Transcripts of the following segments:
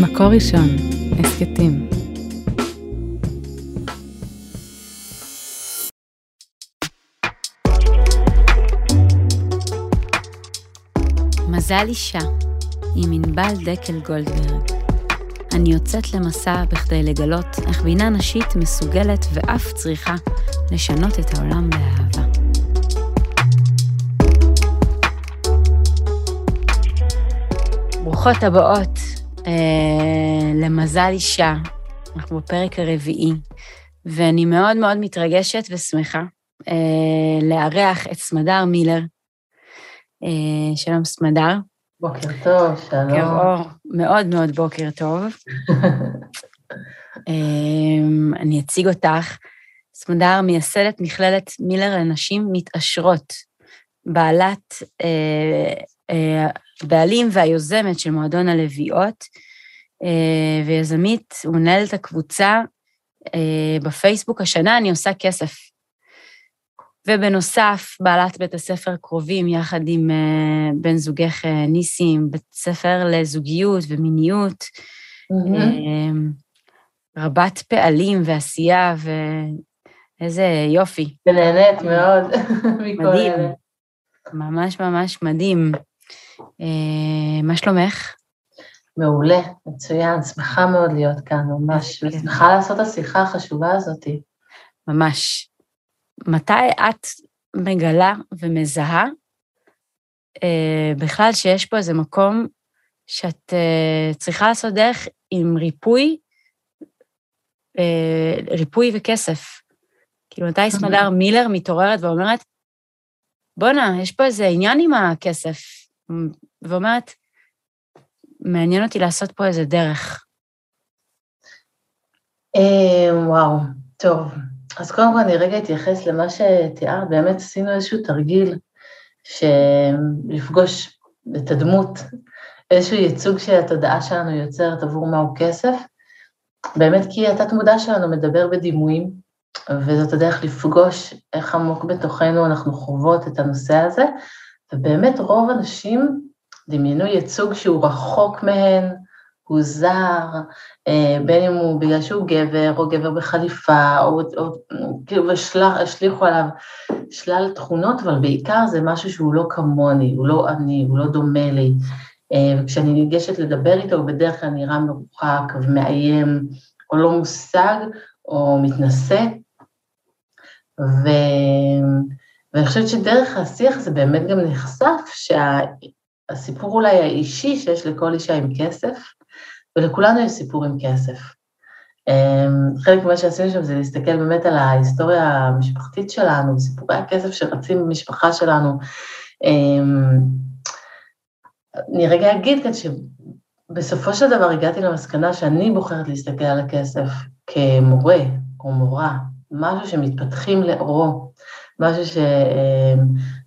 מקור ראשון, הסכתים. מזל אישה, עם ענבל דקל גולדברג. אני יוצאת למסע בכדי לגלות איך בינה נשית מסוגלת ואף צריכה לשנות את העולם באהבה. ברוכות הבאות למזל אישה, אנחנו בפרק הרביעי, ואני מאוד מאוד מתרגשת ושמחה אה, לארח את סמדר מילר. אה, שלום סמדר. בוקר טוב, שלום. בוקר אור, מאוד מאוד בוקר טוב. אה, אני אציג אותך. סמדר מייסדת מכללת מילר לנשים מתעשרות, בעלת אה, אה, הבעלים והיוזמת של מועדון הלוויות, אה, ויזמית ומנהלת הקבוצה אה, בפייסבוק. השנה אני עושה כסף. ובנוסף, בעלת בית הספר קרובים, יחד עם בן זוגך ניסים, בית ספר לזוגיות ומיניות, mm-hmm. רבת פעלים ועשייה, ואיזה יופי. ונהנית מאוד מכל מדהים, ממש ממש מדהים. אה, מה שלומך? מעולה, מצוין, שמחה מאוד להיות כאן, ממש, ושמחה לעשות את השיחה החשובה הזאת. ממש. מתי את מגלה ומזהה אה, בכלל שיש פה איזה מקום שאת אה, צריכה לעשות דרך עם ריפוי, אה, ריפוי וכסף? כאילו, מתי סמדר מילר מתעוררת ואומרת, בואנה, יש פה איזה עניין עם הכסף, ואומרת, מעניין אותי לעשות פה איזה דרך. אה, וואו, טוב. אז קודם כל אני רגע אתייחס למה שתיארת, באמת עשינו איזשהו תרגיל שלפגוש את הדמות, איזשהו ייצוג שהתודעה שלנו יוצרת עבור מהו כסף, באמת כי התת מודע שלנו מדבר בדימויים, וזאת הדרך לפגוש איך עמוק בתוכנו אנחנו חוות את הנושא הזה, ובאמת רוב הנשים דמיינו ייצוג שהוא רחוק מהן, הוא זר, אה, בין אם הוא בגלל שהוא גבר, או גבר בחליפה, או, כאילו, השליכו עליו שלל תכונות, אבל בעיקר זה משהו שהוא לא כמוני, הוא לא אני, הוא לא דומה לי. אה, וכשאני ניגשת לדבר איתו, הוא בדרך כלל נראה מרוחק ומאיים, או לא מושג, או מתנשא. ו... ואני חושבת שדרך השיח זה באמת גם נחשף שהסיפור אולי האישי שיש לכל אישה עם כסף, ולכולנו יש סיפור עם כסף. אמ, חלק ממה שעשינו שם זה להסתכל באמת על ההיסטוריה המשפחתית שלנו, סיפורי הכסף שרצים במשפחה שלנו. אמ, אני רגע אגיד כאן שבסופו של דבר הגעתי למסקנה שאני בוחרת להסתכל על הכסף כמורה או מורה, משהו שמתפתחים לאורו. משהו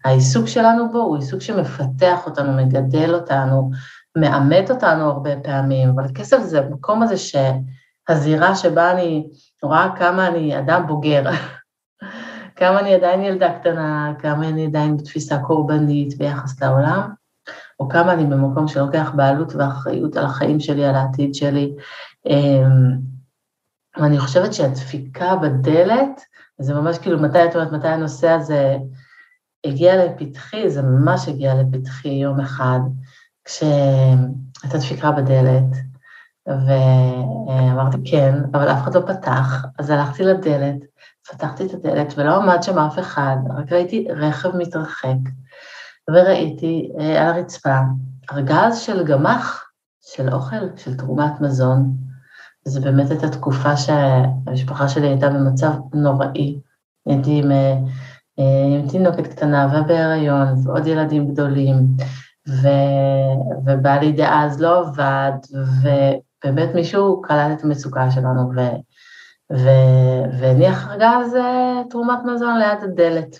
שהעיסוק שלנו בו הוא עיסוק שמפתח אותנו, מגדל אותנו, מאמת אותנו הרבה פעמים, אבל כסף זה המקום הזה שהזירה שבה אני רואה כמה אני אדם בוגר, כמה אני עדיין ילדה קטנה, כמה אני עדיין בתפיסה קורבנית ביחס לעולם, או כמה אני במקום שלוקח בעלות ואחריות על החיים שלי, על העתיד שלי. אמ, ואני חושבת שהדפיקה בדלת, זה ממש כאילו, מתי את אומרת, מתי הנושא הזה הגיע לפתחי, זה ממש הגיע לפתחי יום אחד, כשהייתה דפיקה בדלת, ואמרתי כן, אבל אף אחד לא פתח, אז הלכתי לדלת, פתחתי את הדלת ולא עמד שם אף אחד, רק ראיתי רכב מתרחק, וראיתי אה, על הרצפה ארגז של גמח, של אוכל, של תרומת מזון, זו באמת הייתה תקופה שהמשפחה שלי הייתה במצב נוראי. הייתי עם, אה, עם תינוקת קטנה ובהיריון ועוד ילדים גדולים, ו, ובעלי דאז לא עבד, ובאמת מישהו קלט את המצוקה שלנו ו, ו, והניח ארגז אה, תרומת מזון ליד הדלת.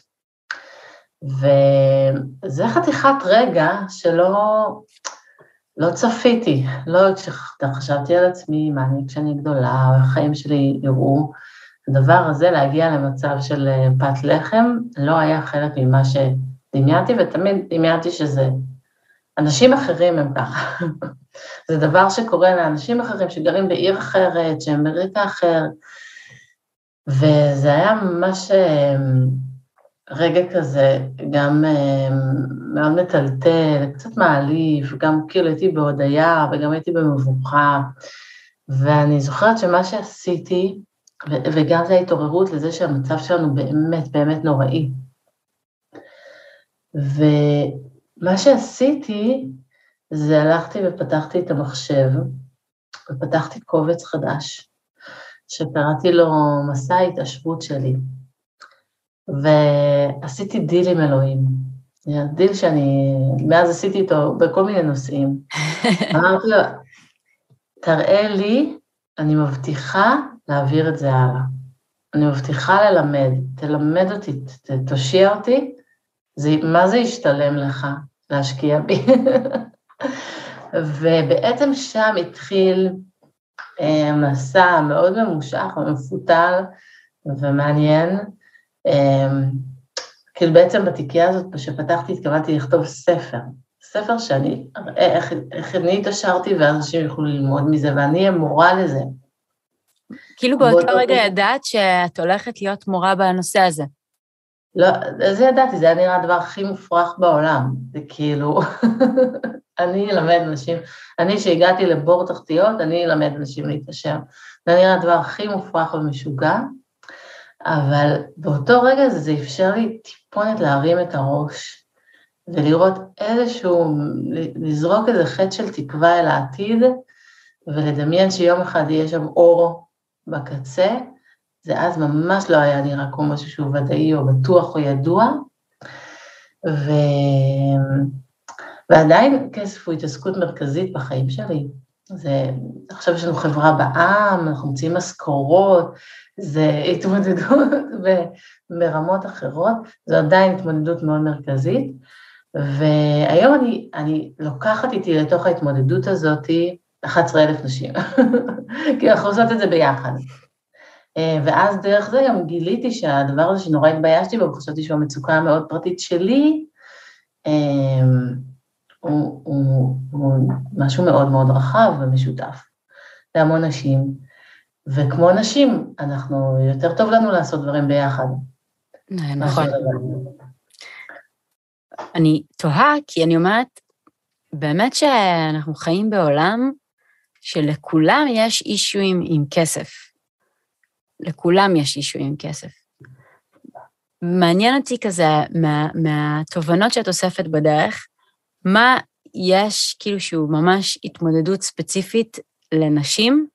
וזה חתיכת רגע שלא לא צפיתי, לא כשחשבתי על עצמי, מה אני כשאני גדולה, החיים שלי יראו, הדבר הזה, להגיע למצב של אה, פת לחם, לא היה חלק ממה שדמיינתי, ותמיד דמיינתי שזה אנשים אחרים הם ככה. זה דבר שקורה לאנשים אחרים שגרים בעיר אחרת, שהם ברקע אחר, וזה היה ממש אמ, רגע כזה, גם אמ, מאוד מטלטל, קצת מעליב, גם כאילו הייתי בהודיה וגם הייתי במבוכה, ואני זוכרת שמה שעשיתי, וגם זה ההתעוררות לזה שהמצב שלנו באמת באמת נוראי. ומה שעשיתי, זה הלכתי ופתחתי את המחשב, ופתחתי קובץ חדש, שקראתי לו מסע ההתעשבות שלי, ועשיתי דיל עם אלוהים. דיל שאני, מאז עשיתי איתו בכל מיני נושאים. אמרתי לו, תראה לי, אני מבטיחה להעביר את זה הלאה. אני מבטיחה ללמד, תלמד אותי, תושיע אותי, זה, מה זה ישתלם לך להשקיע בי? ובעצם שם התחיל אה, מסע מאוד ממושך ומפותל ומעניין. אה, כאילו בעצם בתיקייה הזאת שפתחתי התכוונתי לכתוב ספר, ספר שאני אראה איך, איך אני התעשרתי ואנשים יוכלו ללמוד מזה ואני אהיה מורה לזה. כאילו באותו רגע ידעת שאת הולכת להיות מורה בנושא הזה. לא, זה ידעתי, זה היה נראה הדבר הכי מופרך בעולם. זה כאילו, אני אלמד אנשים, אני שהגעתי לבור תחתיות, אני אלמד אנשים להתעשר. זה נראה הדבר הכי מופרך ומשוגע, אבל באותו רגע זה אפשר לי טיפונת להרים את הראש ולראות איזשהו, לזרוק איזה חטא של תקווה אל העתיד, ולדמיין שיום אחד יהיה שם אור בקצה, זה אז ממש לא היה נראה כמו משהו שהוא ודאי או בטוח או ידוע, ו... ועדיין כסף הוא התעסקות מרכזית בחיים שלי. זה, עכשיו יש לנו חברה בעם, אנחנו מוציאים משכורות, זה התמודדות ברמות אחרות, זו עדיין התמודדות מאוד מרכזית, והיום אני, אני לוקחת איתי לתוך ההתמודדות הזאת 11,000 נשים, כי אנחנו עושות את זה ביחד. אה, ואז דרך זה גם גיליתי שהדבר הזה שנורא התביישתי בו, וחשבתי שהוא המצוקה המאוד פרטית שלי, אה, הוא, הוא, הוא משהו מאוד מאוד רחב ומשותף להמון נשים, וכמו נשים, אנחנו, יותר טוב לנו לעשות דברים ביחד. נכון. אני תוהה, כי אני אומרת, באמת שאנחנו חיים בעולם שלכולם יש אישויים עם כסף. לכולם יש אישו עם כסף. מעניין אותי כזה, מה, מהתובנות שאת אוספת בדרך, מה יש כאילו שהוא ממש התמודדות ספציפית לנשים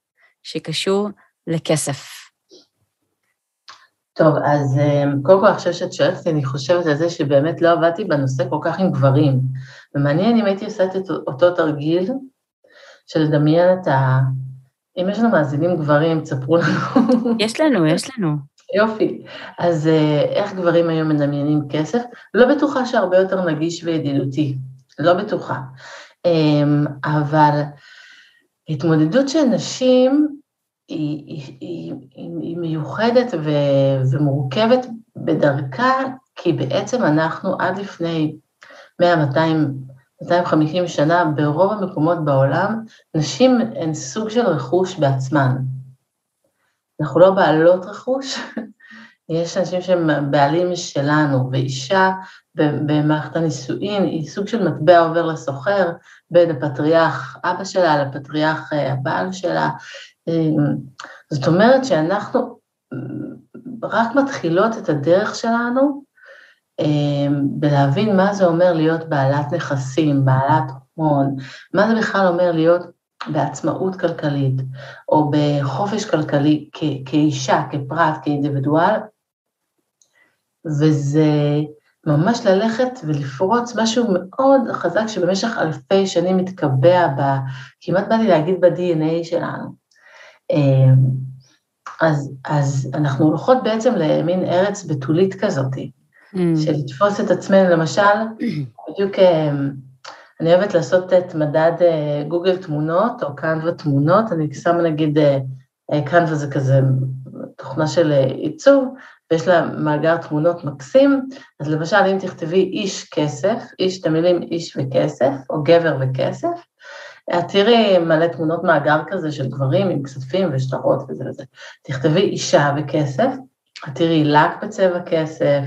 שקשור לכסף? טוב, אז אה, קודם כל עכשיו שאת שואלת אותי, אני חושבת על זה שבאמת לא עבדתי בנושא כל כך עם גברים. ומעניין אם הייתי עושה את אותו תרגיל של לדמיין את ה... אם יש לנו מאזינים גברים, תספרו לנו. יש לנו, יש לנו. יופי. אז אה, איך גברים היום מדמיינים כסף? לא בטוחה שהרבה יותר נגיש וידידותי, לא בטוחה. אמ, אבל התמודדות של נשים היא, היא, היא, היא מיוחדת ו, ומורכבת בדרכה, כי בעצם אנחנו עד לפני 100-200 250 שנה, ברוב המקומות בעולם, נשים הן סוג של רכוש בעצמן. אנחנו לא בעלות רכוש, יש אנשים שהם בעלים שלנו, ואישה במערכת הנישואין היא סוג של מטבע עובר לסוחר בין הפטריארך אבא שלה לפטריארך אה, הבעל שלה. אמ, זאת אומרת שאנחנו רק מתחילות את הדרך שלנו אמ, בלהבין מה זה אומר להיות בעלת נכסים, בעלת הון, מה זה בכלל אומר להיות בעצמאות כלכלית, או בחופש כלכלי כ- כאישה, כפרט, כאינדיבידואל, וזה ממש ללכת ולפרוץ משהו מאוד חזק שבמשך אלפי שנים מתקבע ב... כמעט באתי להגיד ב-DNA שלנו. אמ, אז, אז אנחנו הולכות בעצם למין ארץ בתולית כזאתי, mm. של לתפוס את עצמנו, למשל, בדיוק אה, אני אוהבת לעשות את מדד אה, גוגל תמונות או קנווה תמונות, אני שמה נגיד, קנווה אה, זה כזה תוכנה של עיצוב, ויש לה מאגר תמונות מקסים, אז למשל אם תכתבי איש כסף, איש את המילים איש וכסף, או גבר וכסף, את תראי מלא תמונות מאגר כזה של גברים עם כספים ושטרות וזה וזה. תכתבי אישה וכסף, את תראי לק בצבע כסף,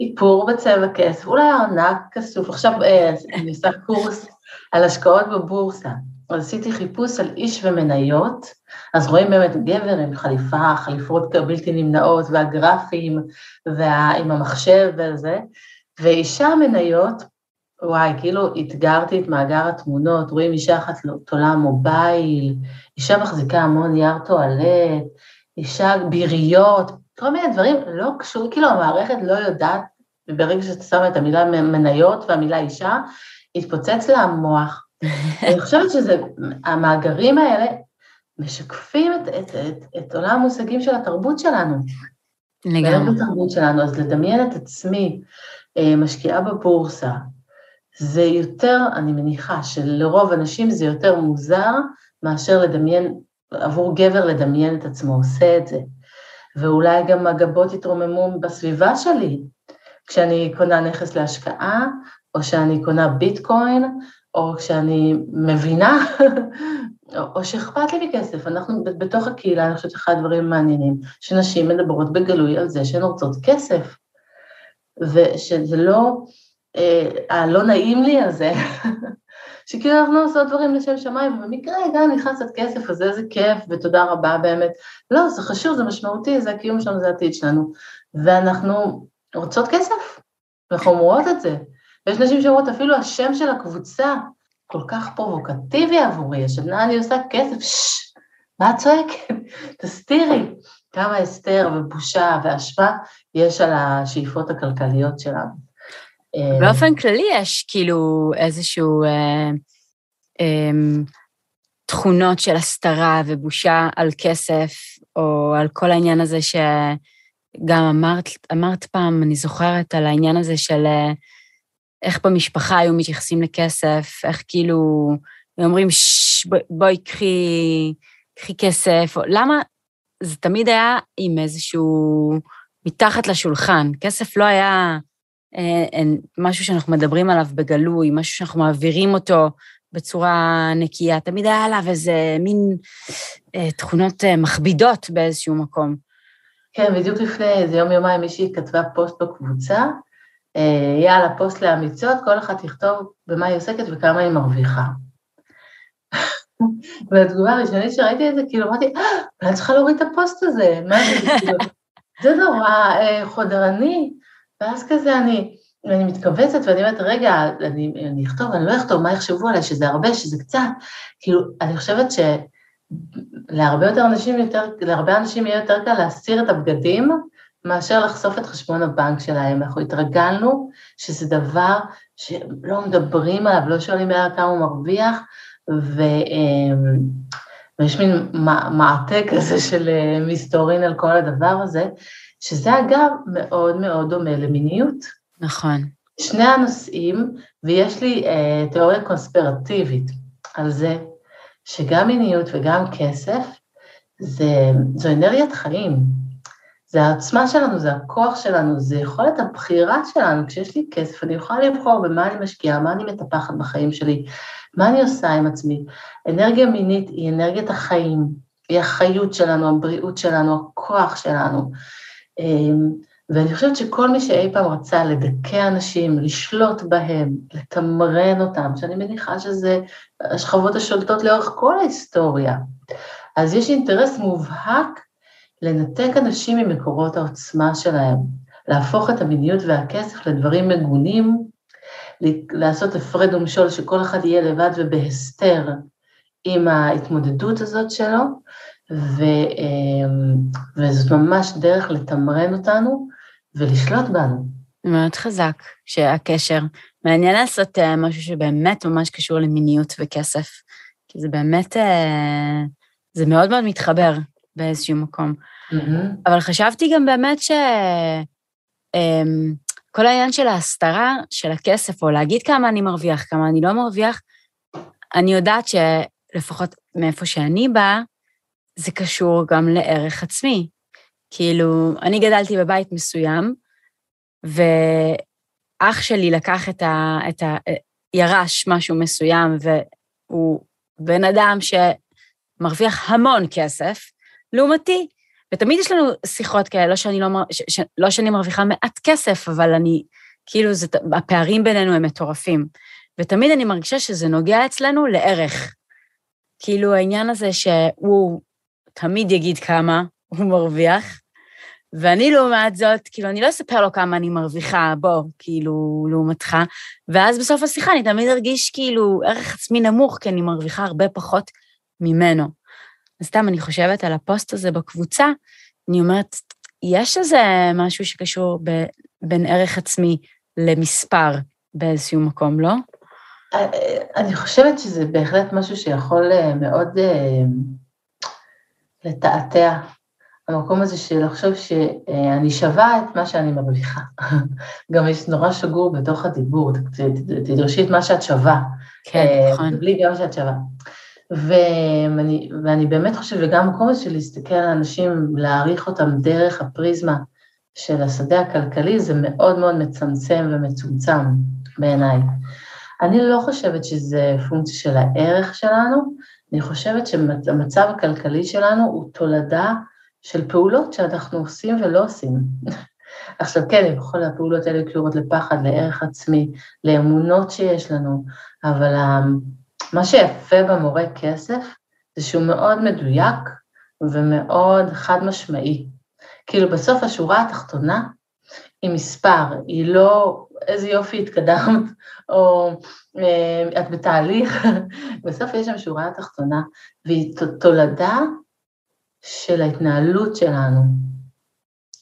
איפור בצבע כסף, אולי ארנק כסוף, עכשיו אה, אני עושה קורס על השקעות בבורסה, עשיתי חיפוש על איש ומניות, אז רואים באמת גבר עם חליפה, חליפות בלתי נמנעות, והגרפים, ועם המחשב וזה, ואישה מניות, וואי, כאילו אתגרתי את מאגר התמונות, רואים אישה אחת תולה מובייל, אישה מחזיקה המון נייר טואלט, אישה ביריות, כל מיני דברים לא קשורים, כאילו המערכת לא יודעת, וברגע שאתה שם את המילה מניות והמילה אישה, התפוצץ לה המוח. אני חושבת שזה, המאגרים האלה משקפים את, את, את, את עולם המושגים של התרבות שלנו. לגמרי. בתרבות שלנו, אז לדמיין את עצמי אה, משקיעה בבורסה, זה יותר, אני מניחה שלרוב אנשים זה יותר מוזר מאשר לדמיין, עבור גבר לדמיין את עצמו עושה את זה. ואולי גם הגבות יתרוממו בסביבה שלי, כשאני קונה נכס להשקעה, או שאני קונה ביטקוין, או כשאני מבינה, או שאכפת לי מכסף. אנחנו בתוך הקהילה, אני חושבת שאחד הדברים המעניינים, שנשים מדברות בגלוי על זה שהן רוצות כסף. ושזה לא, אה, הלא נעים לי הזה, שכאילו אנחנו עושות דברים לשם שמיים, ובמקרה גם נכנס את כסף, אז איזה כיף, ותודה רבה באמת. לא, זה חשוב, זה משמעותי, זה הקיום שלנו, זה העתיד שלנו. ואנחנו רוצות כסף, אנחנו אומרות את זה. ויש נשים שאומרות, אפילו השם של הקבוצה כל כך פרובוקטיבי עבורי, השנה אני עושה כסף, ששש, מה את צועקת? תסתירי. כמה הסתר ובושה ואשמה יש על השאיפות הכלכליות שלנו. אה, באופן כללי יש כאילו איזשהו אה, אה, תכונות של הסתרה ובושה על כסף, או על כל העניין הזה שגם אמרת, אמרת פעם, אני זוכרת על העניין הזה של אה, איך במשפחה היו מתייחסים לכסף, איך כאילו, אומרים, בואי קחי, קחי כסף, או, למה זה תמיד היה עם איזשהו, מתחת לשולחן. כסף לא היה משהו שאנחנו מדברים עליו בגלוי, משהו שאנחנו מעבירים אותו בצורה נקייה. תמיד היה עליו איזה מין אה, תכונות אה, מכבידות באיזשהו מקום. כן, בדיוק לפני איזה יום-יומיים מישהי כתבה פוסט בקבוצה, אה, יאללה, פוסט לאמיצות, כל אחת תכתוב במה היא עוסקת וכמה היא מרוויחה. והתגובה הראשונית שראיתי את זה, כאילו אמרתי, אה, אני צריכה להוריד את הפוסט הזה, מה זה, כאילו, זה נורא אה, חודרני, ואז כזה אני, אני מתכווצת ואני אומרת, רגע, אני, אני אכתוב, אני לא אכתוב, מה יחשבו עליי, שזה הרבה, שזה קצת, כאילו, אני חושבת שלהרבה יותר אנשים יותר, להרבה אנשים יהיה יותר קל להסיר את הבגדים, מאשר לחשוף את חשבון הבנק שלהם. אנחנו התרגלנו שזה דבר שלא מדברים עליו, לא שואלים כמה הוא מרוויח, ו... אמ, ויש מין מעטה כזה של אה, מסתורין על כל הדבר הזה, שזה אגב מאוד מאוד דומה למיניות. נכון. שני הנושאים, ויש לי אה, תיאוריה קונספירטיבית על זה, שגם מיניות וגם כסף זה, זו אנרגיית חיים. זה העצמה שלנו, זה הכוח שלנו, זה יכולת הבחירה שלנו. כשיש לי כסף, אני יכולה לבחור במה אני משקיעה, מה אני מטפחת בחיים שלי, מה אני עושה עם עצמי. אנרגיה מינית היא אנרגיית החיים, היא החיות שלנו, הבריאות שלנו, הכוח שלנו. אמ, ואני חושבת שכל מי שאי פעם רצה לדכא אנשים, לשלוט בהם, לתמרן אותם, שאני מניחה שזה השכבות השולטות לאורך כל ההיסטוריה, אז יש אינטרס מובהק לנתק אנשים ממקורות העוצמה שלהם, להפוך את המיניות והכסף לדברים מגונים, לעשות הפרד ומשול שכל אחד יהיה לבד ובהסתר עם ההתמודדות הזאת שלו, ו, אמ, וזאת ממש דרך לתמרן אותנו ולשלוט בנו. מאוד חזק שהקשר. מעניין לעשות אה, משהו שבאמת ממש קשור למיניות וכסף, כי זה באמת, אה, זה מאוד מאוד מתחבר באיזשהו מקום. Mm-hmm. אבל חשבתי גם באמת ש... אמ, כל העניין של ההסתרה של הכסף, או להגיד כמה אני מרוויח, כמה אני לא מרוויח, אני יודעת שלפחות מאיפה שאני באה, זה קשור גם לערך עצמי. כאילו, אני גדלתי בבית מסוים, ואח שלי לקח את ה... את ה ירש משהו מסוים, והוא בן אדם שמרוויח המון כסף, לעומתי. ותמיד יש לנו שיחות כאלה, לא שאני, לא, ש, ש, לא שאני מרוויחה מעט כסף, אבל אני, כאילו, זה, הפערים בינינו הם מטורפים. ותמיד אני מרגישה שזה נוגע אצלנו לערך. כאילו, העניין הזה שהוא תמיד יגיד כמה הוא מרוויח, ואני לעומת זאת, כאילו, אני לא אספר לו כמה אני מרוויחה, בוא, כאילו, לעומתך, ואז בסוף השיחה אני תמיד ארגיש כאילו ערך עצמי נמוך, כי אני מרוויחה הרבה פחות ממנו. אז סתם, אני חושבת על הפוסט הזה בקבוצה, אני אומרת, יש איזה משהו שקשור ב, בין ערך עצמי למספר באיזשהו מקום, לא? אני חושבת שזה בהחלט משהו שיכול אה, מאוד אה, לתעתע המקום הזה של לחשוב שאני שווה את מה שאני מרוויחה. גם יש נורא שגור בתוך הדיבור, תדרשי את מה שאת שווה. כן, אה, נכון. בלי גם שאת שווה. ואני, ואני באמת חושבת, וגם המקום הזה של להסתכל על אנשים, להעריך אותם דרך הפריזמה של השדה הכלכלי, זה מאוד מאוד מצמצם ומצומצם בעיניי. אני לא חושבת שזה פונקציה של הערך שלנו, אני חושבת שהמצב הכלכלי שלנו הוא תולדה של פעולות שאנחנו עושים ולא עושים. עכשיו כן, כל הפעולות האלה קשורות לפחד, לערך עצמי, לאמונות שיש לנו, אבל מה שיפה במורה כסף זה שהוא מאוד מדויק ומאוד חד משמעי. כאילו בסוף השורה התחתונה היא מספר, היא לא איזה יופי התקדמת, או אה, את בתהליך, בסוף יש שם שורה תחתונה, והיא תולדה של ההתנהלות שלנו.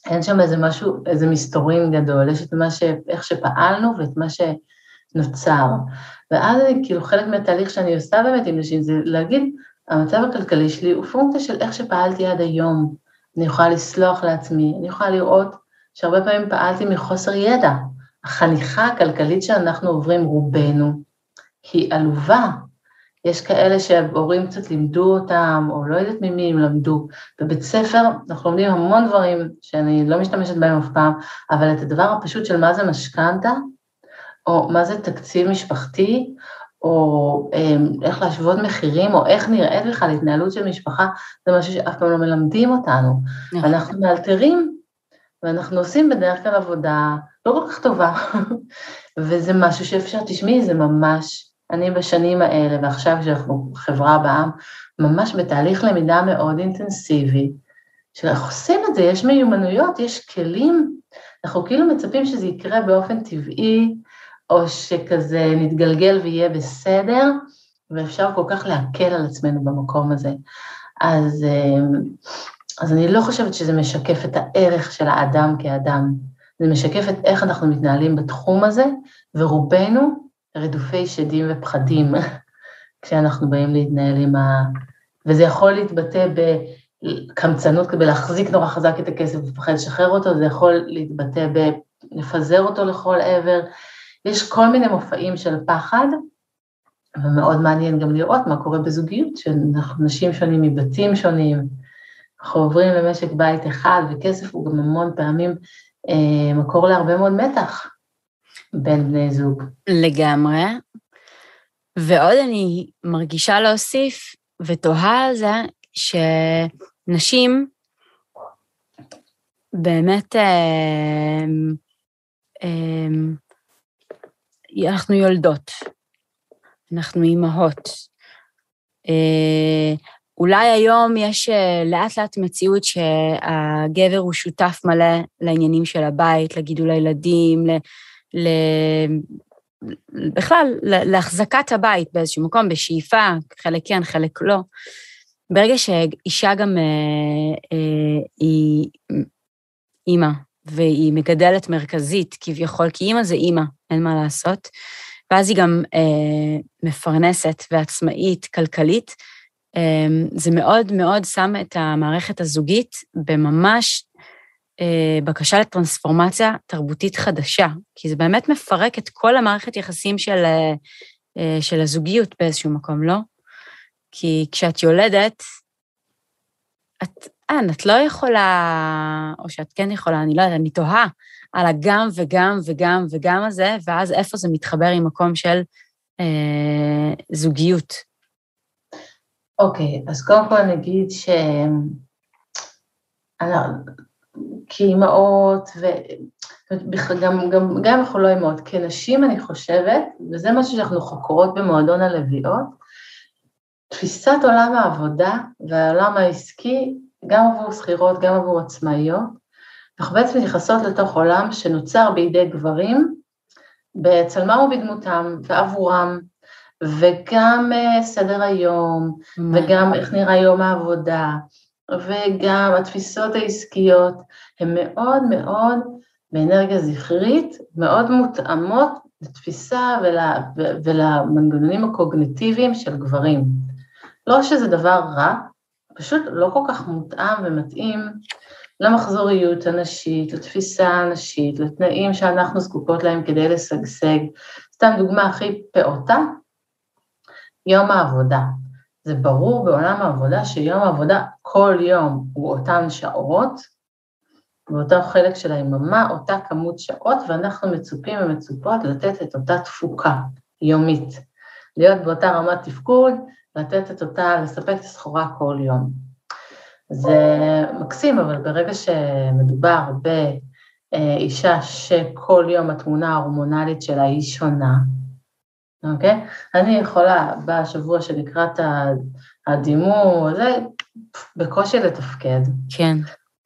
אין שם איזה משהו, איזה מסתורין גדול, יש את מה ש... איך שפעלנו ואת מה שנוצר. ואז אני, כאילו, חלק מהתהליך שאני עושה באמת עם נשים זה להגיד, המצב הכלכלי שלי הוא פונקציה של איך שפעלתי עד היום. אני יכולה לסלוח לעצמי, אני יכולה לראות שהרבה פעמים פעלתי מחוסר ידע. החניכה הכלכלית שאנחנו עוברים, רובנו, היא עלובה, יש כאלה שההורים קצת לימדו אותם, או לא יודעת ממי הם למדו. בבית ספר אנחנו לומדים המון דברים שאני לא משתמשת בהם אף פעם, אבל את הדבר הפשוט של מה זה משכנתה, או מה זה תקציב משפחתי, או אמ, איך להשוות מחירים, או איך נראית בכלל התנהלות של משפחה, זה משהו שאף פעם לא מלמדים אותנו. נכון. אנחנו מאלתרים, ואנחנו עושים בדרך כלל עבודה לא כל כך טובה, וזה משהו שאפשר, תשמעי, זה ממש אני בשנים האלה, ועכשיו כשאנחנו חברה בעם, ממש בתהליך למידה מאוד אינטנסיבי, שאנחנו עושים את זה, יש מיומנויות, יש כלים, אנחנו כאילו מצפים שזה יקרה באופן טבעי, או שכזה נתגלגל ויהיה בסדר, ואפשר כל כך להקל על עצמנו במקום הזה. אז, אה, אז אני לא חושבת שזה משקף את הערך של האדם כאדם, זה משקף את איך אנחנו מתנהלים בתחום הזה, ורובנו רדופי שדים ופחדים כשאנחנו באים להתנהל עם ה... וזה יכול להתבטא בקמצנות, כדי להחזיק נורא חזק את הכסף ולפחד לשחרר אותו, זה יכול להתבטא בלפזר אותו לכל עבר. יש כל מיני מופעים של פחד, ומאוד מעניין גם לראות מה קורה בזוגיות, שאנחנו נשים שונים מבתים שונים, אנחנו עוברים למשק בית אחד, וכסף הוא גם המון פעמים אה, מקור להרבה מאוד מתח. בין בני זוג. לגמרי. ועוד אני מרגישה להוסיף ותוהה על זה שנשים באמת, אה, אה, אנחנו יולדות, אנחנו אימהות. אה, אולי היום יש לאט לאט מציאות שהגבר הוא שותף מלא לעניינים של הבית, לגידול הילדים, ל... בכלל, להחזקת הבית באיזשהו מקום, בשאיפה, חלק כן, חלק לא. ברגע שאישה גם אה, אה, היא אימא, והיא מגדלת מרכזית כביכול, כי אימא זה אימא, אין מה לעשות, ואז היא גם אה, מפרנסת ועצמאית כלכלית, אה, זה מאוד מאוד שם את המערכת הזוגית בממש אה, בקשה לטרנספורמציה תרבותית חדשה, כי זה באמת מפרק את כל המערכת יחסים של, אה, אה, של הזוגיות באיזשהו מקום, לא? כי כשאת יולדת, את, אין, את לא יכולה, או שאת כן יכולה, אני לא יודעת, אני תוהה על הגם וגם וגם וגם הזה, ואז איפה זה מתחבר עם מקום של אה, זוגיות. אוקיי, אז קודם כל נגיד ש... כאימהות, וגם גם, גם אנחנו לא אימהות, כנשים אני חושבת, וזה משהו שאנחנו חוקרות במועדון הלוויות, תפיסת עולם העבודה והעולם העסקי, גם עבור שכירות, גם עבור עצמאיות, אנחנו בעצם נכנסות לתוך עולם שנוצר בידי גברים, בצלמם ובדמותם ועבורם, וגם uh, סדר היום, וגם איך נראה יום העבודה, וגם התפיסות העסקיות, הן מאוד מאוד באנרגיה זכרית, מאוד מותאמות לתפיסה ול, ולמנגנונים הקוגניטיביים של גברים. לא שזה דבר רע, פשוט לא כל כך מותאם ומתאים למחזוריות הנשית, לתפיסה הנשית, לתנאים שאנחנו זקוקות להם כדי לשגשג. סתם דוגמה הכי פעוטה, יום העבודה. זה ברור בעולם העבודה שיום העבודה כל יום הוא אותן שעות, באותו חלק של היממה, אותה כמות שעות, ואנחנו מצופים ומצופות לתת את אותה תפוקה יומית. להיות באותה רמת תפקוד, לתת את אותה, לספק את הסחורה כל יום. זה מקסים, אבל ברגע שמדובר באישה שכל יום התמונה ההורמונלית שלה היא שונה, אוקיי? אני יכולה בשבוע שלקראת הדימום, זה בקושי לתפקד. כן.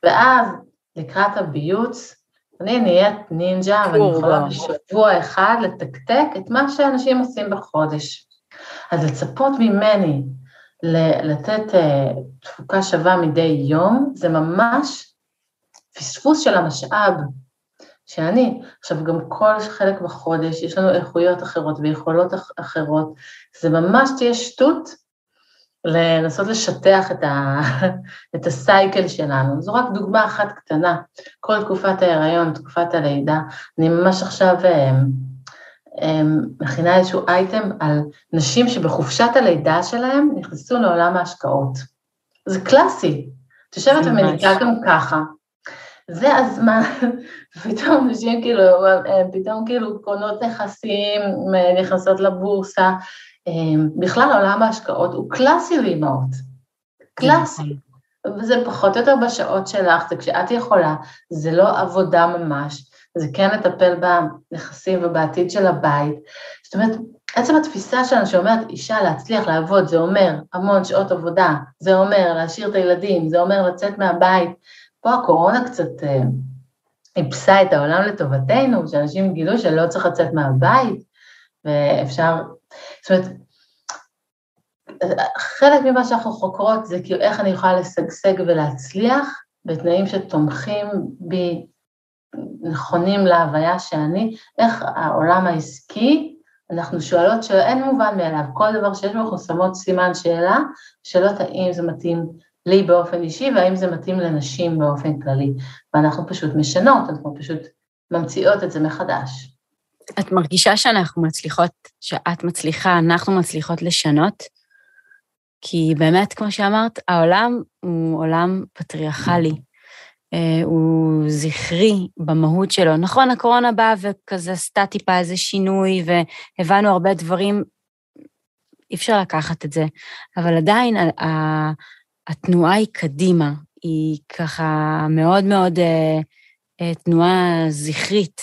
ואז לקראת הביוץ, אני נהיית נינג'ה, ואני יכולה בשבוע אחד לתקתק את מה שאנשים עושים בחודש. אז לצפות ממני לתת uh, תפוקה שווה מדי יום, זה ממש פספוס של המשאב שאני, עכשיו גם כל חלק בחודש, יש לנו איכויות אחרות ויכולות אחרות, זה ממש תהיה שטות לנסות לשטח את, ה, את הסייקל שלנו. זו רק דוגמה אחת קטנה, כל תקופת ההיריון, תקופת הלידה, אני ממש עכשיו אה, אה, מכינה איזשהו אייטם על נשים שבחופשת הלידה שלהם נכנסו לעולם ההשקעות. זה קלאסי, את יושבת ומניקה גם ככה, זה הזמן, פתאום נשים כאילו, פתאום כאילו קונות נכסים, נכנסות לבורסה. בכלל עולם ההשקעות הוא קלאסי לאימהות, קלאסי. וזה פחות או יותר בשעות שלך, זה כשאת יכולה, זה לא עבודה ממש, זה כן לטפל בנכסים ובעתיד של הבית. זאת אומרת, עצם התפיסה שלנו שאומרת אישה להצליח לעבוד, זה אומר המון שעות עבודה, זה אומר להשאיר את הילדים, זה אומר לצאת מהבית, פה הקורונה קצת אה, איפסה את העולם לטובתנו, שאנשים גילו שלא צריך לצאת מהבית, ואפשר, זאת אומרת, חלק ממה שאנחנו חוקרות זה כאילו איך אני יכולה לשגשג ולהצליח בתנאים שתומכים בי, נכונים להוויה שאני, איך העולם העסקי, אנחנו שואלות שאין מובן מאליו, כל דבר שיש בו אנחנו שמות סימן שאלה, שאלות האם זה מתאים לי באופן אישי, והאם זה מתאים לנשים באופן כללי. ואנחנו פשוט משנות, אנחנו פשוט ממציאות את זה מחדש. את מרגישה שאנחנו מצליחות, שאת מצליחה, אנחנו מצליחות לשנות? כי באמת, כמו שאמרת, העולם הוא עולם פטריארכלי. אה, הוא זכרי במהות שלו. נכון, הקורונה באה וכזה עשתה טיפה איזה שינוי, והבנו הרבה דברים, אי אפשר לקחת את זה, אבל עדיין התנועה היא קדימה, היא ככה מאוד מאוד אה, אה, תנועה זכרית,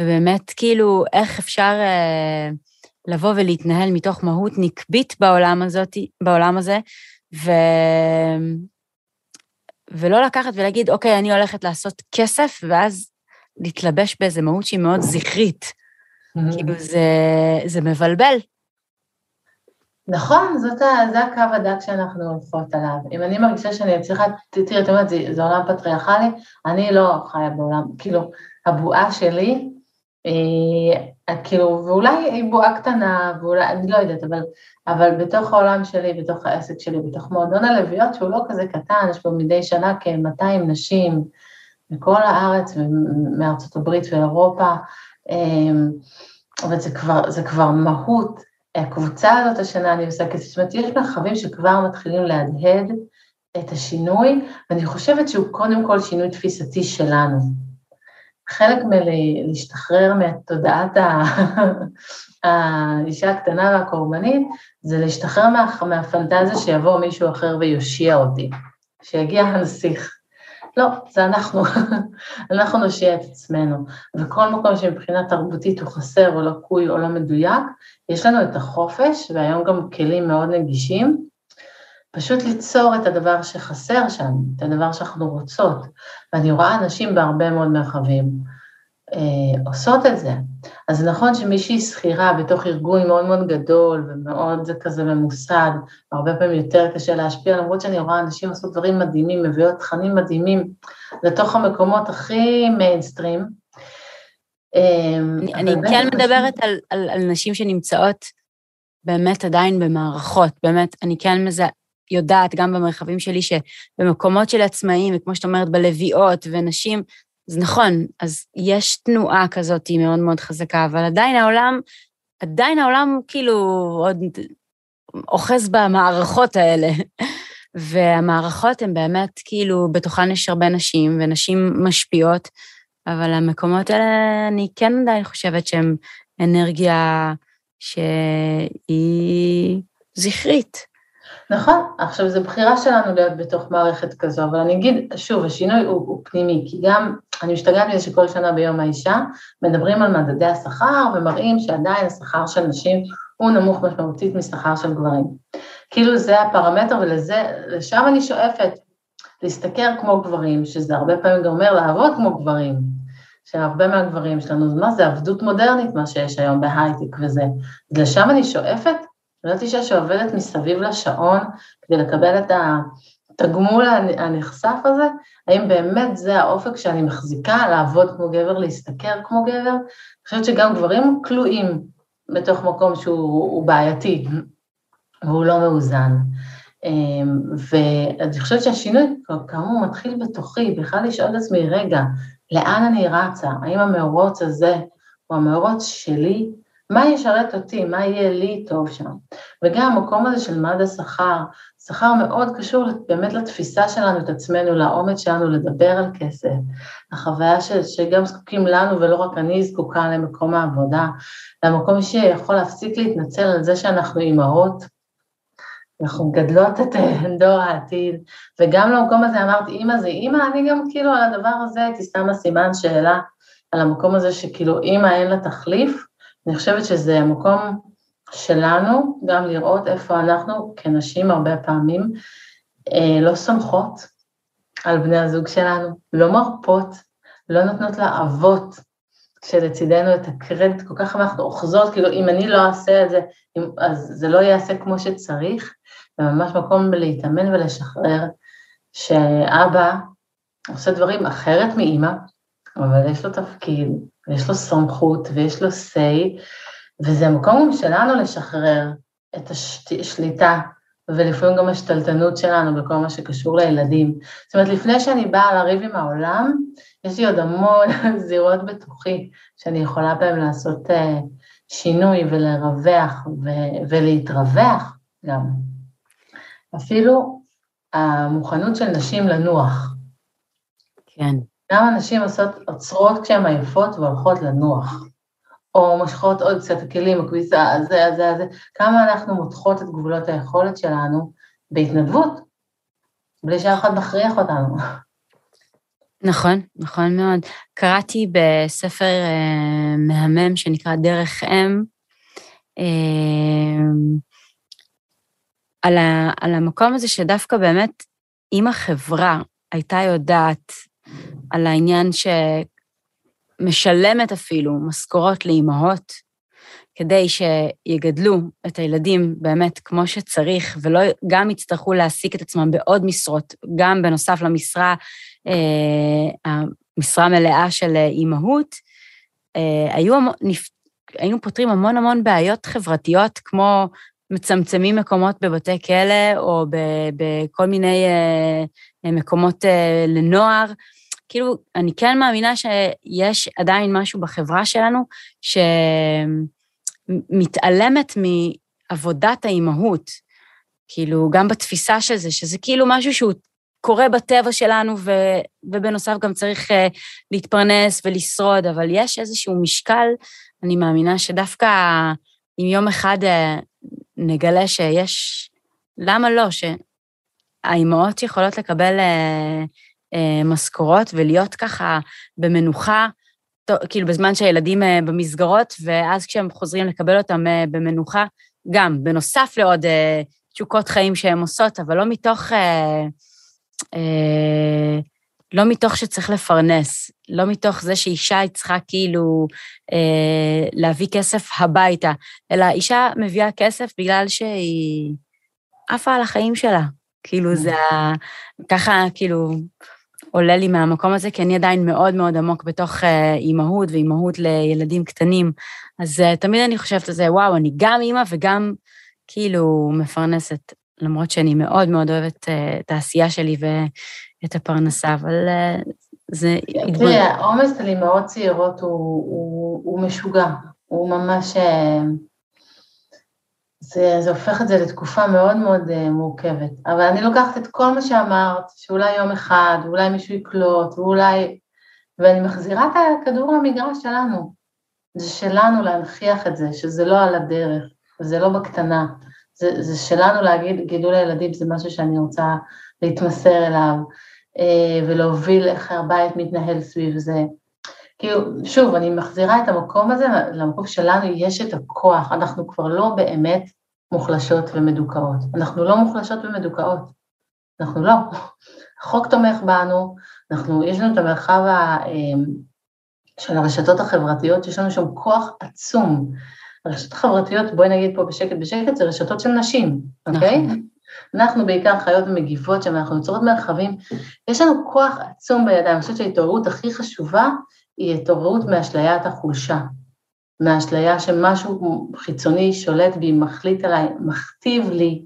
ובאמת כאילו איך אפשר אה, לבוא ולהתנהל מתוך מהות נקבית בעולם, הזאת, בעולם הזה, ו... ולא לקחת ולהגיד, אוקיי, אני הולכת לעשות כסף, ואז להתלבש באיזה מהות שהיא מאוד זכרית. Mm-hmm. כאילו, זה, זה מבלבל. נכון, זאת, זה הקו הדק שאנחנו הולכות עליו. אם אני מרגישה שאני צריכה, תראי, את אומרת, זה, זה עולם פטריארכלי, אני לא חיה בעולם, כאילו, הבועה שלי, אה, כאילו, ואולי היא בועה קטנה, ואולי, אני לא יודעת, אבל, אבל בתוך העולם שלי, בתוך העסק שלי, בתוך מועדון הלוויות, שהוא לא כזה קטן, יש בו מדי שנה כ-200 נשים מכל הארץ, מארצות הברית ואירופה, אה, אבל זה כבר, זה כבר מהות הקבוצה הזאת השנה אני עושה כסף, זאת אומרת, יש מרחבים שכבר מתחילים להדהד את השינוי, ואני חושבת שהוא קודם כל שינוי תפיסתי שלנו. חלק מלהשתחרר מתודעת האישה הקטנה והקורבנית, זה להשתחרר מה, מהפנטזיה שיבוא מישהו אחר ויושיע אותי, שיגיע הנסיך. לא, זה אנחנו, אנחנו נושיע את עצמנו. וכל מקום שמבחינה תרבותית הוא חסר או לקוי או לא מדויק, יש לנו את החופש, והיום גם כלים מאוד נגישים, פשוט ליצור את הדבר שחסר שם, את הדבר שאנחנו רוצות. ואני רואה אנשים בהרבה מאוד מרחבים אה, עושות את זה. אז נכון שמישהי שכירה בתוך ארגון מאוד מאוד גדול ומאוד זה כזה ממוסד, הרבה פעמים יותר קשה להשפיע, למרות שאני רואה אנשים לעשות דברים מדהימים, מביאות תכנים מדהימים לתוך המקומות הכי מיינסטרים. אני, אני כן מדברת על, על, על נשים שנמצאות באמת עדיין במערכות, באמת, אני כן מזה, יודעת, גם במרחבים שלי, שבמקומות של עצמאים, וכמו שאת אומרת, בלוויות, ונשים, אז נכון, אז יש תנועה כזאת היא מאוד מאוד חזקה, אבל עדיין העולם, עדיין העולם כאילו עוד אוחז במערכות האלה. והמערכות הן באמת, כאילו, בתוכן יש הרבה נשים, ונשים משפיעות, אבל המקומות האלה, אני כן עדיין חושבת שהן אנרגיה שהיא זכרית. נכון, עכשיו זו בחירה שלנו להיות בתוך מערכת כזו, אבל אני אגיד, שוב, השינוי הוא, הוא פנימי, כי גם, אני משתגעת מזה שכל שנה ביום האישה מדברים על מדדי השכר ומראים שעדיין השכר של נשים הוא נמוך משמעותית משכר של גברים. כאילו זה הפרמטר ולשם אני שואפת, להשתכר כמו גברים, שזה הרבה פעמים גם אומר לעבוד כמו גברים, שהרבה מהגברים שלנו, מה זה עבדות מודרנית, מה שיש היום בהייטק וזה, לשם אני שואפת, זאת אישה שעובדת מסביב לשעון כדי לקבל את התגמול הנחשף הזה, האם באמת זה האופק שאני מחזיקה, לעבוד כמו גבר, להשתכר כמו גבר? אני חושבת שגם גברים כלואים בתוך מקום שהוא בעייתי והוא לא מאוזן. אמ, ואני חושבת שהשינוי, כאמור, מתחיל בתוכי, בכלל לשאול את עצמי, רגע, לאן אני רצה? האם המאורות הזה הוא המאורות שלי, מה ישרת אותי, מה יהיה לי טוב שם. וגם המקום הזה של מד השכר, שכר מאוד קשור באמת לתפיסה שלנו את עצמנו, לאומץ שלנו לדבר על כסף, החוויה ש, שגם זקוקים לנו ולא רק אני זקוקה למקום העבודה, למקום שיכול להפסיק להתנצל על זה שאנחנו אימהות, אנחנו מגדלות את דור העתיד, וגם למקום הזה אמרתי, אימא זה אימא, אני גם כאילו על הדבר הזה הייתי שמה סימן שאלה, על המקום הזה שכאילו אימא אין לה תחליף, אני חושבת שזה המקום שלנו גם לראות איפה אנחנו כנשים הרבה פעמים אה, לא סומכות על בני הזוג שלנו, לא מרפות, לא נותנות לאבות שלצידנו את הקרדיט, כל כך אנחנו אוחזות, כאילו אם אני לא אעשה את זה, אז זה לא ייעשה כמו שצריך, זה ממש מקום להתאמן ולשחרר שאבא עושה דברים אחרת מאימא, אבל יש לו תפקיד, ויש לו סמכות, ויש לו say, וזה המקום שלנו לשחרר את השליטה, ולפעמים גם השתלטנות שלנו בכל מה שקשור לילדים. זאת אומרת, לפני שאני באה לריב עם העולם, יש לי עוד המון זירות בתוכי, שאני יכולה בהם לעשות uh, שינוי ולרווח ו- ולהתרווח גם. אפילו המוכנות של נשים לנוח. כן. גם הנשים עוצרות כשהן עייפות והולכות לנוח, או מושכות עוד קצת כלים, הכביסה, הזה, הזה, הזה, כמה אנחנו מותחות את גבולות היכולת שלנו בהתנדבות, בלי שאף אחד מכריח אותנו. נכון, נכון מאוד. קראתי בספר אה, מהמם שנקרא דרך אם, אה, על, על המקום הזה שדווקא באמת, אם החברה הייתה יודעת על העניין שמשלמת אפילו משכורות לאימהות, כדי שיגדלו את הילדים באמת כמו שצריך, ולא גם יצטרכו להעסיק את עצמם בעוד משרות, גם בנוסף למשרה, אה, המשרה המלאה של אימהות, אה, היו, היינו פותרים המון המון בעיות חברתיות, כמו מצמצמים מקומות בבתי כלא, או בכל מיני אה, מקומות לנוער. כאילו, אני כן מאמינה שיש עדיין משהו בחברה שלנו שמתעלמת מעבודת האימהות. כאילו, גם בתפיסה של זה, שזה כאילו משהו שהוא קורה בטבע שלנו, ו, ובנוסף גם צריך uh, להתפרנס ולשרוד, אבל יש איזשהו משקל, אני מאמינה שדווקא אם יום אחד uh, נגלה שיש, למה לא, שהאימהות יכולות לקבל uh, משכורות ולהיות ככה במנוחה, כאילו בזמן שהילדים uh, במסגרות, ואז כשהם חוזרים לקבל אותם uh, במנוחה, גם, בנוסף לעוד תשוקות חיים שהן עושות, אבל לא מתוך... אה, לא מתוך שצריך לפרנס, לא מתוך זה שאישה היא צריכה כאילו אה, להביא כסף הביתה, אלא אישה מביאה כסף בגלל שהיא עפה על החיים שלה. כאילו זה ה... ככה כאילו עולה לי מהמקום הזה, כי אני עדיין מאוד מאוד עמוק בתוך אה, אימהות ואימהות לילדים קטנים. אז אה, תמיד אני חושבת על זה, וואו, אני גם אימא וגם כאילו מפרנסת. למרות שאני מאוד מאוד אוהבת uh, את העשייה שלי ואת הפרנסה, אבל זה... תראי, העומס על אימהות צעירות הוא משוגע, הוא ממש... זה, זה הופך את זה לתקופה מאוד מאוד uh, מורכבת. אבל אני לוקחת את כל מה שאמרת, שאולי יום אחד, ואולי מישהו יקלוט, ואולי... ואני מחזירה את הכדור למגרש שלנו. זה שלנו להנכיח את זה, שזה לא על הדרך, וזה לא בקטנה. זה, זה שלנו להגיד, גידול הילדים זה משהו שאני רוצה להתמסר אליו, אה, ולהוביל איך הבית מתנהל סביב זה. כאילו, שוב, אני מחזירה את המקום הזה, למקום שלנו יש את הכוח, אנחנו כבר לא באמת מוחלשות ומדוכאות. אנחנו לא מוחלשות ומדוכאות, אנחנו לא. החוק תומך בנו, אנחנו, יש לנו את המרחב ה, אה, של הרשתות החברתיות, יש לנו שם כוח עצום. הרשתות החברתיות, בואי נגיד פה בשקט בשקט, זה רשתות של נשים, אוקיי? נכון. אנחנו בעיקר חיות ומגיבות שם, אנחנו יוצרות מרחבים, יש לנו כוח עצום בידיים, אני חושבת שההתעוררות הכי חשובה היא התעוררות מאשליית החולשה, מאשליה שמשהו חיצוני שולט בי, מחליט עליי, מכתיב לי.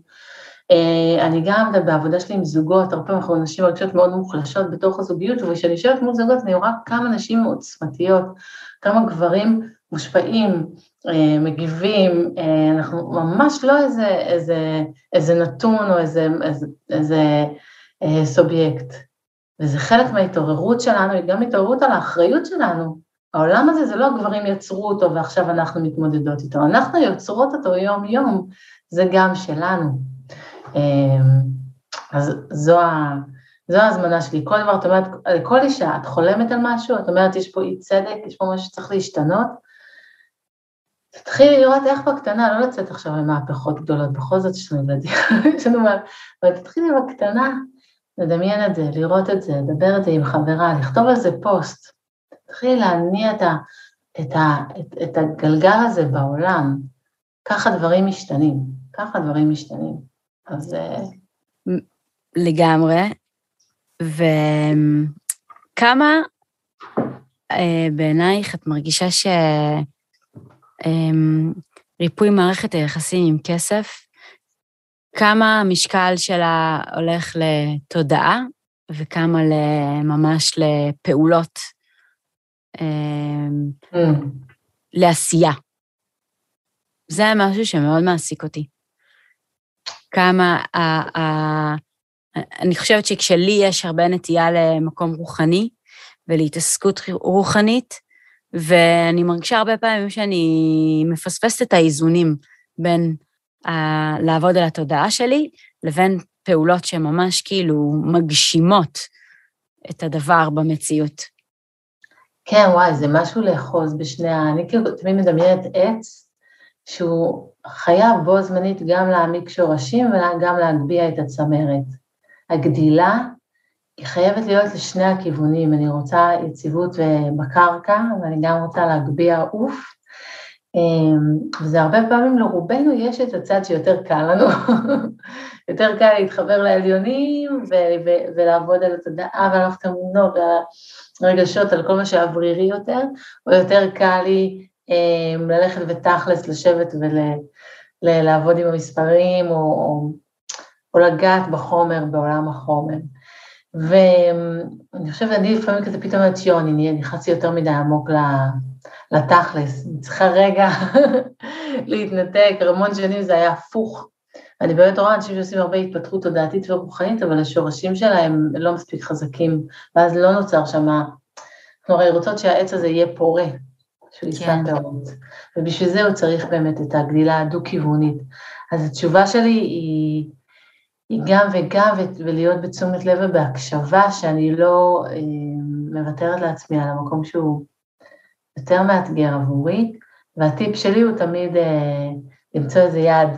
אה, אני גם בעבודה שלי עם זוגות, הרבה פעמים אנחנו נשים מרגישות מאוד מוחלשות בתוך הזוגיות, וכשאני יושבת מול זוגות אני רואה כמה נשים עוצמתיות, כמה גברים מושפעים, אה, מגיבים, אה, אנחנו ממש לא איזה, איזה, איזה נתון או איזה, איזה, איזה סובייקט. וזה חלק מההתעוררות שלנו, היא גם התעוררות על האחריות שלנו. העולם הזה זה לא גברים יצרו אותו ועכשיו אנחנו מתמודדות איתו, אנחנו יוצרות אותו יום-יום, זה גם שלנו. אז זו, ה, זו ההזמנה שלי. כל דבר, את אומרת, לכל אישה, את חולמת על משהו, את אומרת, יש פה אי צדק, יש פה משהו שצריך להשתנות, תתחילי לראות איך בקטנה, לא לצאת עכשיו למהפכות גדולות, בכל זאת יש לנו ילדים, יש לנו מה, אבל תתחילי בקטנה, לדמיין את זה, לראות את זה, לדבר את זה עם חברה, לכתוב על זה פוסט, תתחילי להניע את, ה, את, ה, את, את הגלגל הזה בעולם, ככה דברים משתנים, ככה דברים משתנים. אז... אה, לגמרי, וכמה אה, בעינייך את מרגישה ש... אמ, מערכת היחסים עם כסף, כמה המשקל שלה הולך לתודעה וכמה ממש לפעולות. לעשייה. זה משהו שמאוד מעסיק אותי. כמה, ה, ה, אני חושבת שכשלי יש הרבה נטייה למקום רוחני ולהתעסקות רוחנית, ואני מרגישה הרבה פעמים שאני מפספסת את האיזונים בין ה... לעבוד על התודעה שלי לבין פעולות שממש כאילו מגשימות את הדבר במציאות. כן, וואי, זה משהו לאחוז בשני ה... אני כאילו תמיד מדמיינת עץ שהוא חייב בו זמנית גם להעמיק שורשים וגם להגביה את הצמרת. הגדילה היא חייבת להיות לשני הכיוונים, אני רוצה יציבות בקרקע, ואני גם רוצה להגביה עוף, אמ, וזה הרבה פעמים לרובנו יש את הצד שיותר קל לנו, יותר קל להתחבר לעליונים ולעבוד על התודעה ועל התמונות ועל הרגשות, על כל מה שאוורירי יותר, או יותר קל לי אמ, ללכת ותכלס, לשבת ולעבוד עם המספרים, או, או, או לגעת בחומר, בעולם החומר. ואני חושבת, אני לפעמים כזה פתאום אומרת, יו, אני נכנסתי יותר מדי עמוק לתכלס, אני צריכה רגע להתנתק, המון שנים זה היה הפוך, אני באמת רואה אנשים שעושים הרבה התפתחות תודעתית ורוחנית, אבל השורשים שלהם לא מספיק חזקים, ואז לא נוצר שם, אנחנו הרי רוצות שהעץ הזה יהיה פורה, שהוא יישא כן. פירות, ובשביל זה הוא צריך באמת את הגדילה הדו-כיוונית. אז התשובה שלי היא, היא גם וגם, ולהיות בתשומת לב ובהקשבה, שאני לא אה, מוותרת לעצמי על המקום שהוא יותר מאתגר עבורי, והטיפ שלי הוא תמיד אה, למצוא איזה יד,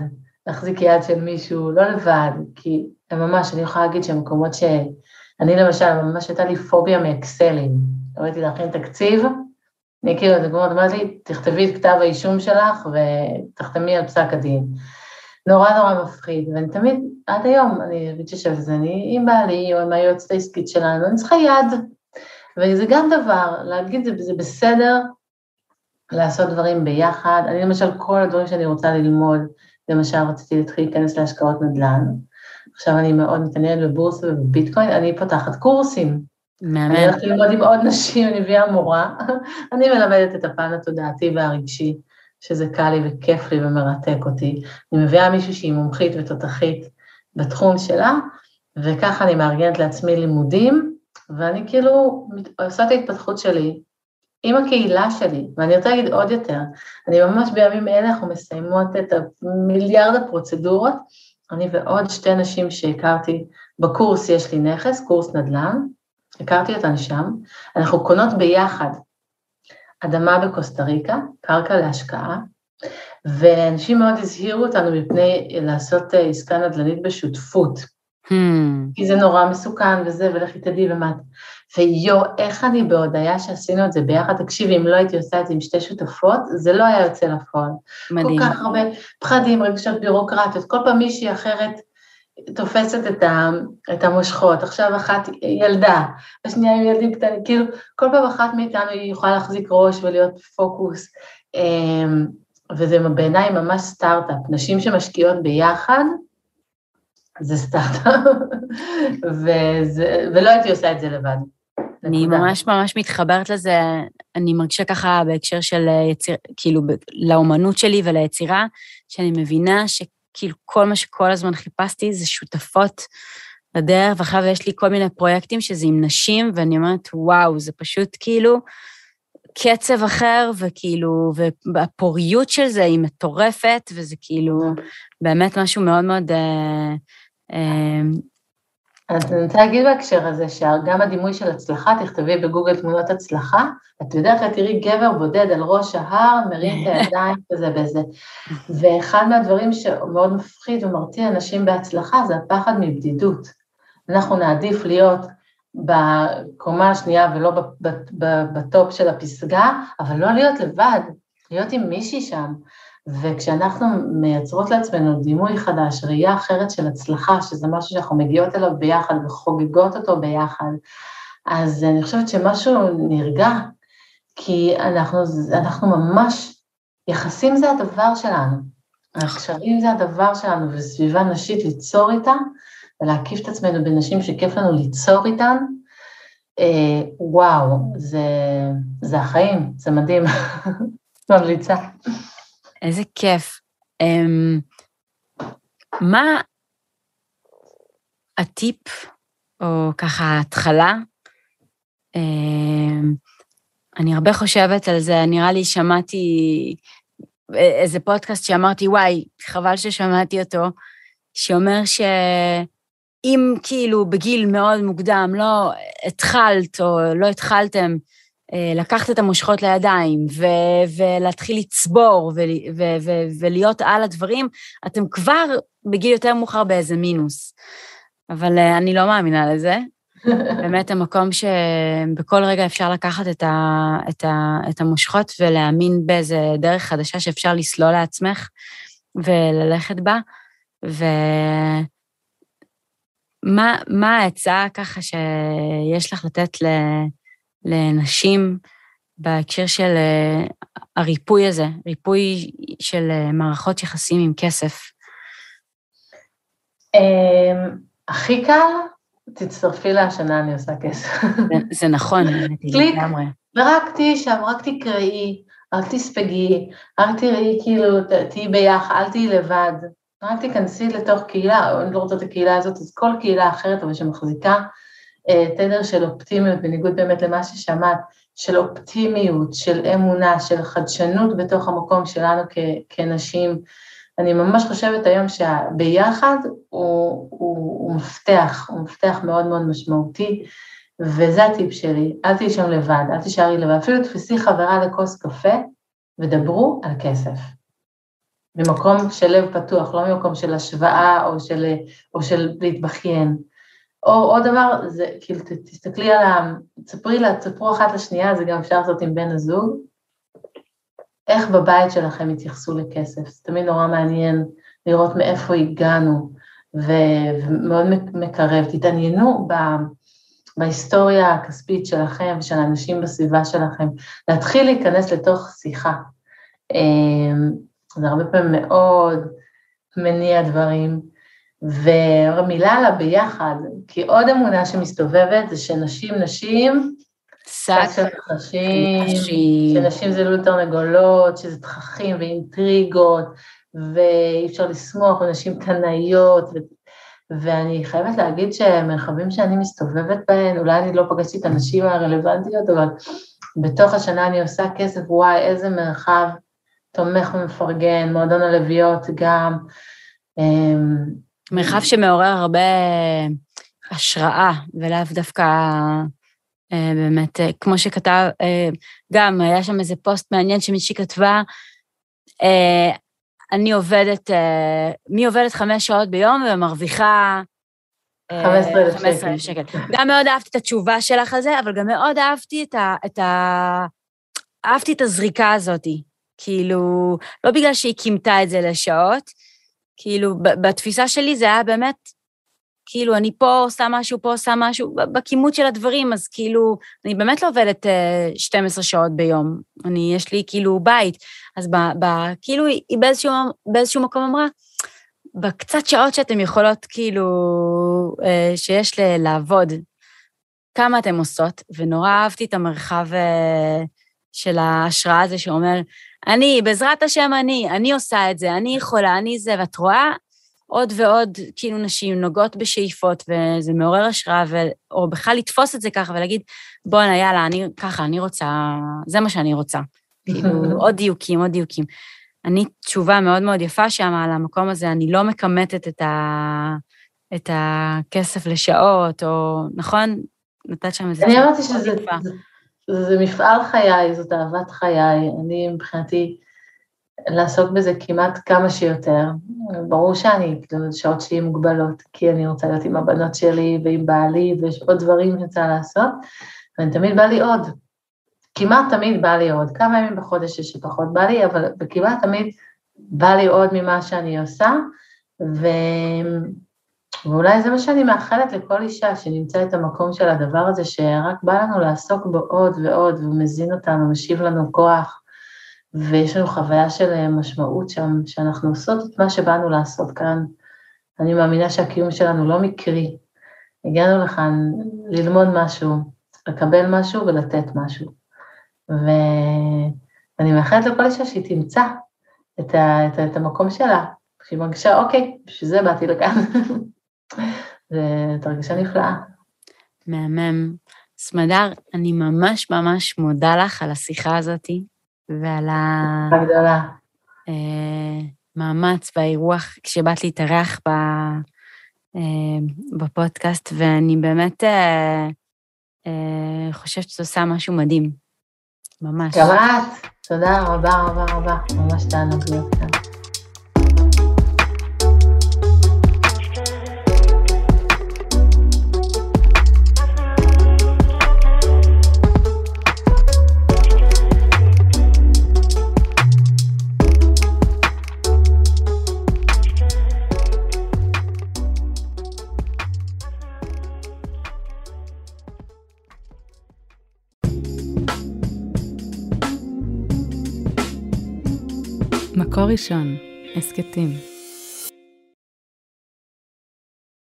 להחזיק יד של מישהו, לא לבד, כי ממש, אני יכולה להגיד שהם מקומות ש... אני למשל, ממש הייתה לי פוביה מאקסלים. ראיתי להכין תקציב, אני כאילו, את אומרת לי, תכתבי את כתב האישום שלך ותחתמי על פסק הדין. נורא נורא מפחיד, ואני תמיד, עד היום, אני אגיד ששב זה, אני עם בעלי או עם היועצת העסקית שלנו, אני צריכה יד. וזה גם דבר, להגיד זה, זה בסדר לעשות דברים ביחד. אני למשל, כל הדברים שאני רוצה ללמוד, למשל רציתי להתחיל להיכנס להשקעות נדל"ן, עכשיו אני מאוד מתעניינת בבורסה ובביטקוין, אני פותחת קורסים. מהמם. אני הולכת ללמוד עם עוד נשים, אני מביאה מורה, אני מלמדת את הפן התודעתי והרגשי, שזה קל לי וכיף לי ומרתק אותי. אני מביאה מישהי שהיא מומחית ותותחית בתחום שלה, וככה אני מארגנת לעצמי לימודים, ואני כאילו עושה את ההתפתחות שלי עם הקהילה שלי, ואני רוצה להגיד עוד יותר, אני ממש בימים אלה אנחנו מסיימות את המיליארד הפרוצדורות, אני ועוד שתי נשים שהכרתי בקורס יש לי נכס, קורס נדל"ן, הכרתי אותן שם, אנחנו קונות ביחד אדמה בקוסטה ריקה, קרקע להשקעה, ואנשים מאוד הזהירו אותנו מפני לעשות אה, עסקה נדל"נית בשותפות. Hmm. כי זה נורא מסוכן וזה, ולכי תדעי ומה. ויו, איך אני בהודיה שעשינו את זה ביחד, תקשיבי, אם לא הייתי עושה את זה עם שתי שותפות, זה לא היה יוצא לפועל. מדהים. כל כך הרבה פחדים, רגשות בירוקרטיות, כל פעם מישהי אחרת תופסת את, ה, את המושכות, עכשיו אחת ילדה, השנייה עם ילדים קטנים, כאילו כל פעם אחת מאיתנו היא יכולה להחזיק ראש ולהיות פוקוס, אמ, וזה בעיניי ממש סטארט-אפ, נשים שמשקיעות ביחד, זה סטארט-אפ, ולא הייתי עושה את זה לבד. אני ממש ממש מתחברת לזה, אני מרגישה ככה בהקשר של יציר, כאילו, לאומנות שלי וליצירה, שאני מבינה ש... כאילו כל מה שכל הזמן חיפשתי זה שותפות לדרך, ועכשיו יש לי כל מיני פרויקטים שזה עם נשים, ואני אומרת, וואו, זה פשוט כאילו קצב אחר, וכאילו, והפוריות של זה היא מטורפת, וזה כאילו באמת משהו מאוד מאוד אה, אה, אז אני רוצה להגיד בהקשר הזה, שגם הדימוי של הצלחה, תכתבי בגוגל תמונות הצלחה, את בדרך כלל תראי גבר בודד על ראש ההר, מרים את הידיים וזה וזה. ואחד מהדברים שמאוד מפחיד ומרתיע אנשים בהצלחה זה הפחד מבדידות. אנחנו נעדיף להיות בקומה השנייה ולא בטופ של הפסגה, אבל לא להיות לבד, להיות עם מישהי שם. וכשאנחנו מייצרות לעצמנו דימוי חדש, ראייה אחרת של הצלחה, שזה משהו שאנחנו מגיעות אליו ביחד וחוגגות אותו ביחד, אז אני חושבת שמשהו נרגע, כי אנחנו, אנחנו ממש, יחסים זה הדבר שלנו. הקשרים זה הדבר שלנו, וסביבה נשית ליצור איתה, ולהקיף את עצמנו בנשים שכיף לנו ליצור איתן, אה, וואו, זה, זה החיים, זה מדהים. ממליצה. איזה כיף. Um, מה הטיפ, או ככה ההתחלה? Um, אני הרבה חושבת על זה, נראה לי שמעתי איזה פודקאסט שאמרתי, וואי, חבל ששמעתי אותו, שאומר שאם כאילו בגיל מאוד מוקדם לא התחלת או לא התחלתם לקחת את המושכות לידיים ו- ולהתחיל לצבור ו- ו- ו- ולהיות על הדברים, אתם כבר בגיל יותר מאוחר באיזה מינוס. אבל uh, אני לא מאמינה לזה. באמת המקום שבכל רגע אפשר לקחת את, ה- את, ה- את המושכות ולהאמין באיזה דרך חדשה שאפשר לסלול לעצמך וללכת בה. ומה העצה ככה שיש לך לתת ל... לנשים בהקשר של אה, הריפוי הזה, ריפוי של אה, מערכות יחסים עם כסף? אמ, הכי קל, תצטרפי להשנה, אני עושה כסף. זה נכון, קליק, ורק תהיי שם, רק תקראי, רק תספגי, רק תראי, כאילו, תהיי ביחד, אל תהיי לבד. רק תיכנסי לתוך קהילה, אני לא רוצה את הקהילה הזאת, אז כל קהילה אחרת, אבל שמחזיקה תדר של אופטימיות, בניגוד באמת למה ששמעת, של אופטימיות, של אמונה, של חדשנות בתוך המקום שלנו כ- כנשים. אני ממש חושבת היום שביחד הוא, הוא, הוא מפתח, הוא מפתח מאוד מאוד משמעותי, וזה הטיפ שלי, אל תהיי שם לבד, אל תישארי לבד, אפילו תפסי חברה לכוס קפה ודברו על כסף. ממקום של לב פתוח, לא ממקום של השוואה או של, או של להתבכיין. או עוד דבר, זה כאילו, תסתכלי על ה... תספרי לה, תספרו אחת לשנייה, זה גם אפשר לעשות עם בן הזוג, איך בבית שלכם התייחסו לכסף. זה תמיד נורא מעניין לראות מאיפה הגענו, ומאוד מקרב. תתעניינו ב... בהיסטוריה הכספית שלכם ושל האנשים בסביבה שלכם, להתחיל להיכנס לתוך שיחה. אמ, זה הרבה פעמים מאוד מניע דברים. ומילה על הביחד, כי עוד אמונה שמסתובבת זה שנשים, נשים, שק של נחשים, שנשים זה לול תרנגולות, שזה תככים ואינטריגות, ואי אפשר לשמוח, ונשים קנאיות, ו... ואני חייבת להגיד שמרחבים שאני מסתובבת בהן, אולי אני לא פגשתי את הנשים הרלוונטיות, אבל בתוך השנה אני עושה כסף, וואי, איזה מרחב תומך ומפרגן, מועדון הלוויות גם. מרחב שמעורר הרבה השראה, ולאו דווקא אה, באמת, אה, כמו שכתב, אה, גם היה שם איזה פוסט מעניין שמישהי כתבה, אני עובדת, מי עובדת חמש שעות ביום ומרוויחה 15,000 שקל. גם מאוד אהבתי את התשובה שלך על זה, אבל גם מאוד אהבתי את ה... את ה... אהבתי את הזריקה הזאת. כאילו, לא בגלל שהיא כימתה את זה לשעות, כאילו, בתפיסה שלי זה היה באמת, כאילו, אני פה עושה משהו, פה עושה משהו, בכימות של הדברים, אז כאילו, אני באמת לא עובדת 12 שעות ביום. אני, יש לי כאילו בית. אז ב, ב, כאילו, היא באיזשהו, באיזשהו מקום אמרה, בקצת שעות שאתן יכולות, כאילו, אה, שיש ל, לעבוד, כמה אתן עושות, ונורא אהבתי את המרחב אה, של ההשראה הזה שאומר, אני, בעזרת השם אני, אני עושה את זה, אני יכולה, אני זה, ואת רואה עוד ועוד כאילו נשים נוגעות בשאיפות, וזה מעורר השראה, ו... או בכלל לתפוס את זה ככה ולהגיד, בואנה, יאללה, אני ככה, אני רוצה, זה מה שאני רוצה. כאילו, עוד דיוקים, עוד דיוקים. אני תשובה מאוד מאוד יפה שם על המקום הזה, אני לא מכמתת את, ה... את הכסף לשעות, או, נכון? נתת שם איזה... אני אמרתי שזה זה מפעל חיי, זאת אהבת חיי. אני מבחינתי, לעסוק בזה כמעט כמה שיותר. ברור שאני, כאילו, שעות שלי מוגבלות, כי אני רוצה להיות עם הבנות שלי ועם בעלי, ויש עוד דברים שאני רוצה לעשות, ואני תמיד בא לי עוד. כמעט תמיד בא לי עוד. כמה ימים בחודש יש שפחות בא לי, אבל כמעט תמיד בא לי עוד ממה שאני עושה, ו... ואולי זה מה שאני מאחלת לכל אישה, שנמצא את המקום של הדבר הזה, שרק בא לנו לעסוק בו עוד ועוד, והוא מזין אותנו, משיב לנו כוח, ויש לנו חוויה של אה, משמעות שם, שאנחנו עושות את מה שבאנו לעשות כאן. אני מאמינה שהקיום שלנו לא מקרי. הגענו לכאן ללמוד משהו, לקבל משהו ולתת משהו. ואני מאחלת לכל אישה שהיא תמצא את, ה... את, ה... את המקום שלה, שהיא מרגישה, אוקיי, בשביל זה באתי לכאן. זו הרגשה נפלאה. מהמם. סמדר, אני ממש ממש מודה לך על השיחה הזאת ועל המאמץ והאירוח כשבאת להתארח ב... אה, בפודקאסט, ואני באמת אה, אה, חושבת שאת עושה משהו מדהים. ממש. גם את. תודה רבה רבה רבה. ממש תענוג להיות כאן. מקור ראשון, הסכתים.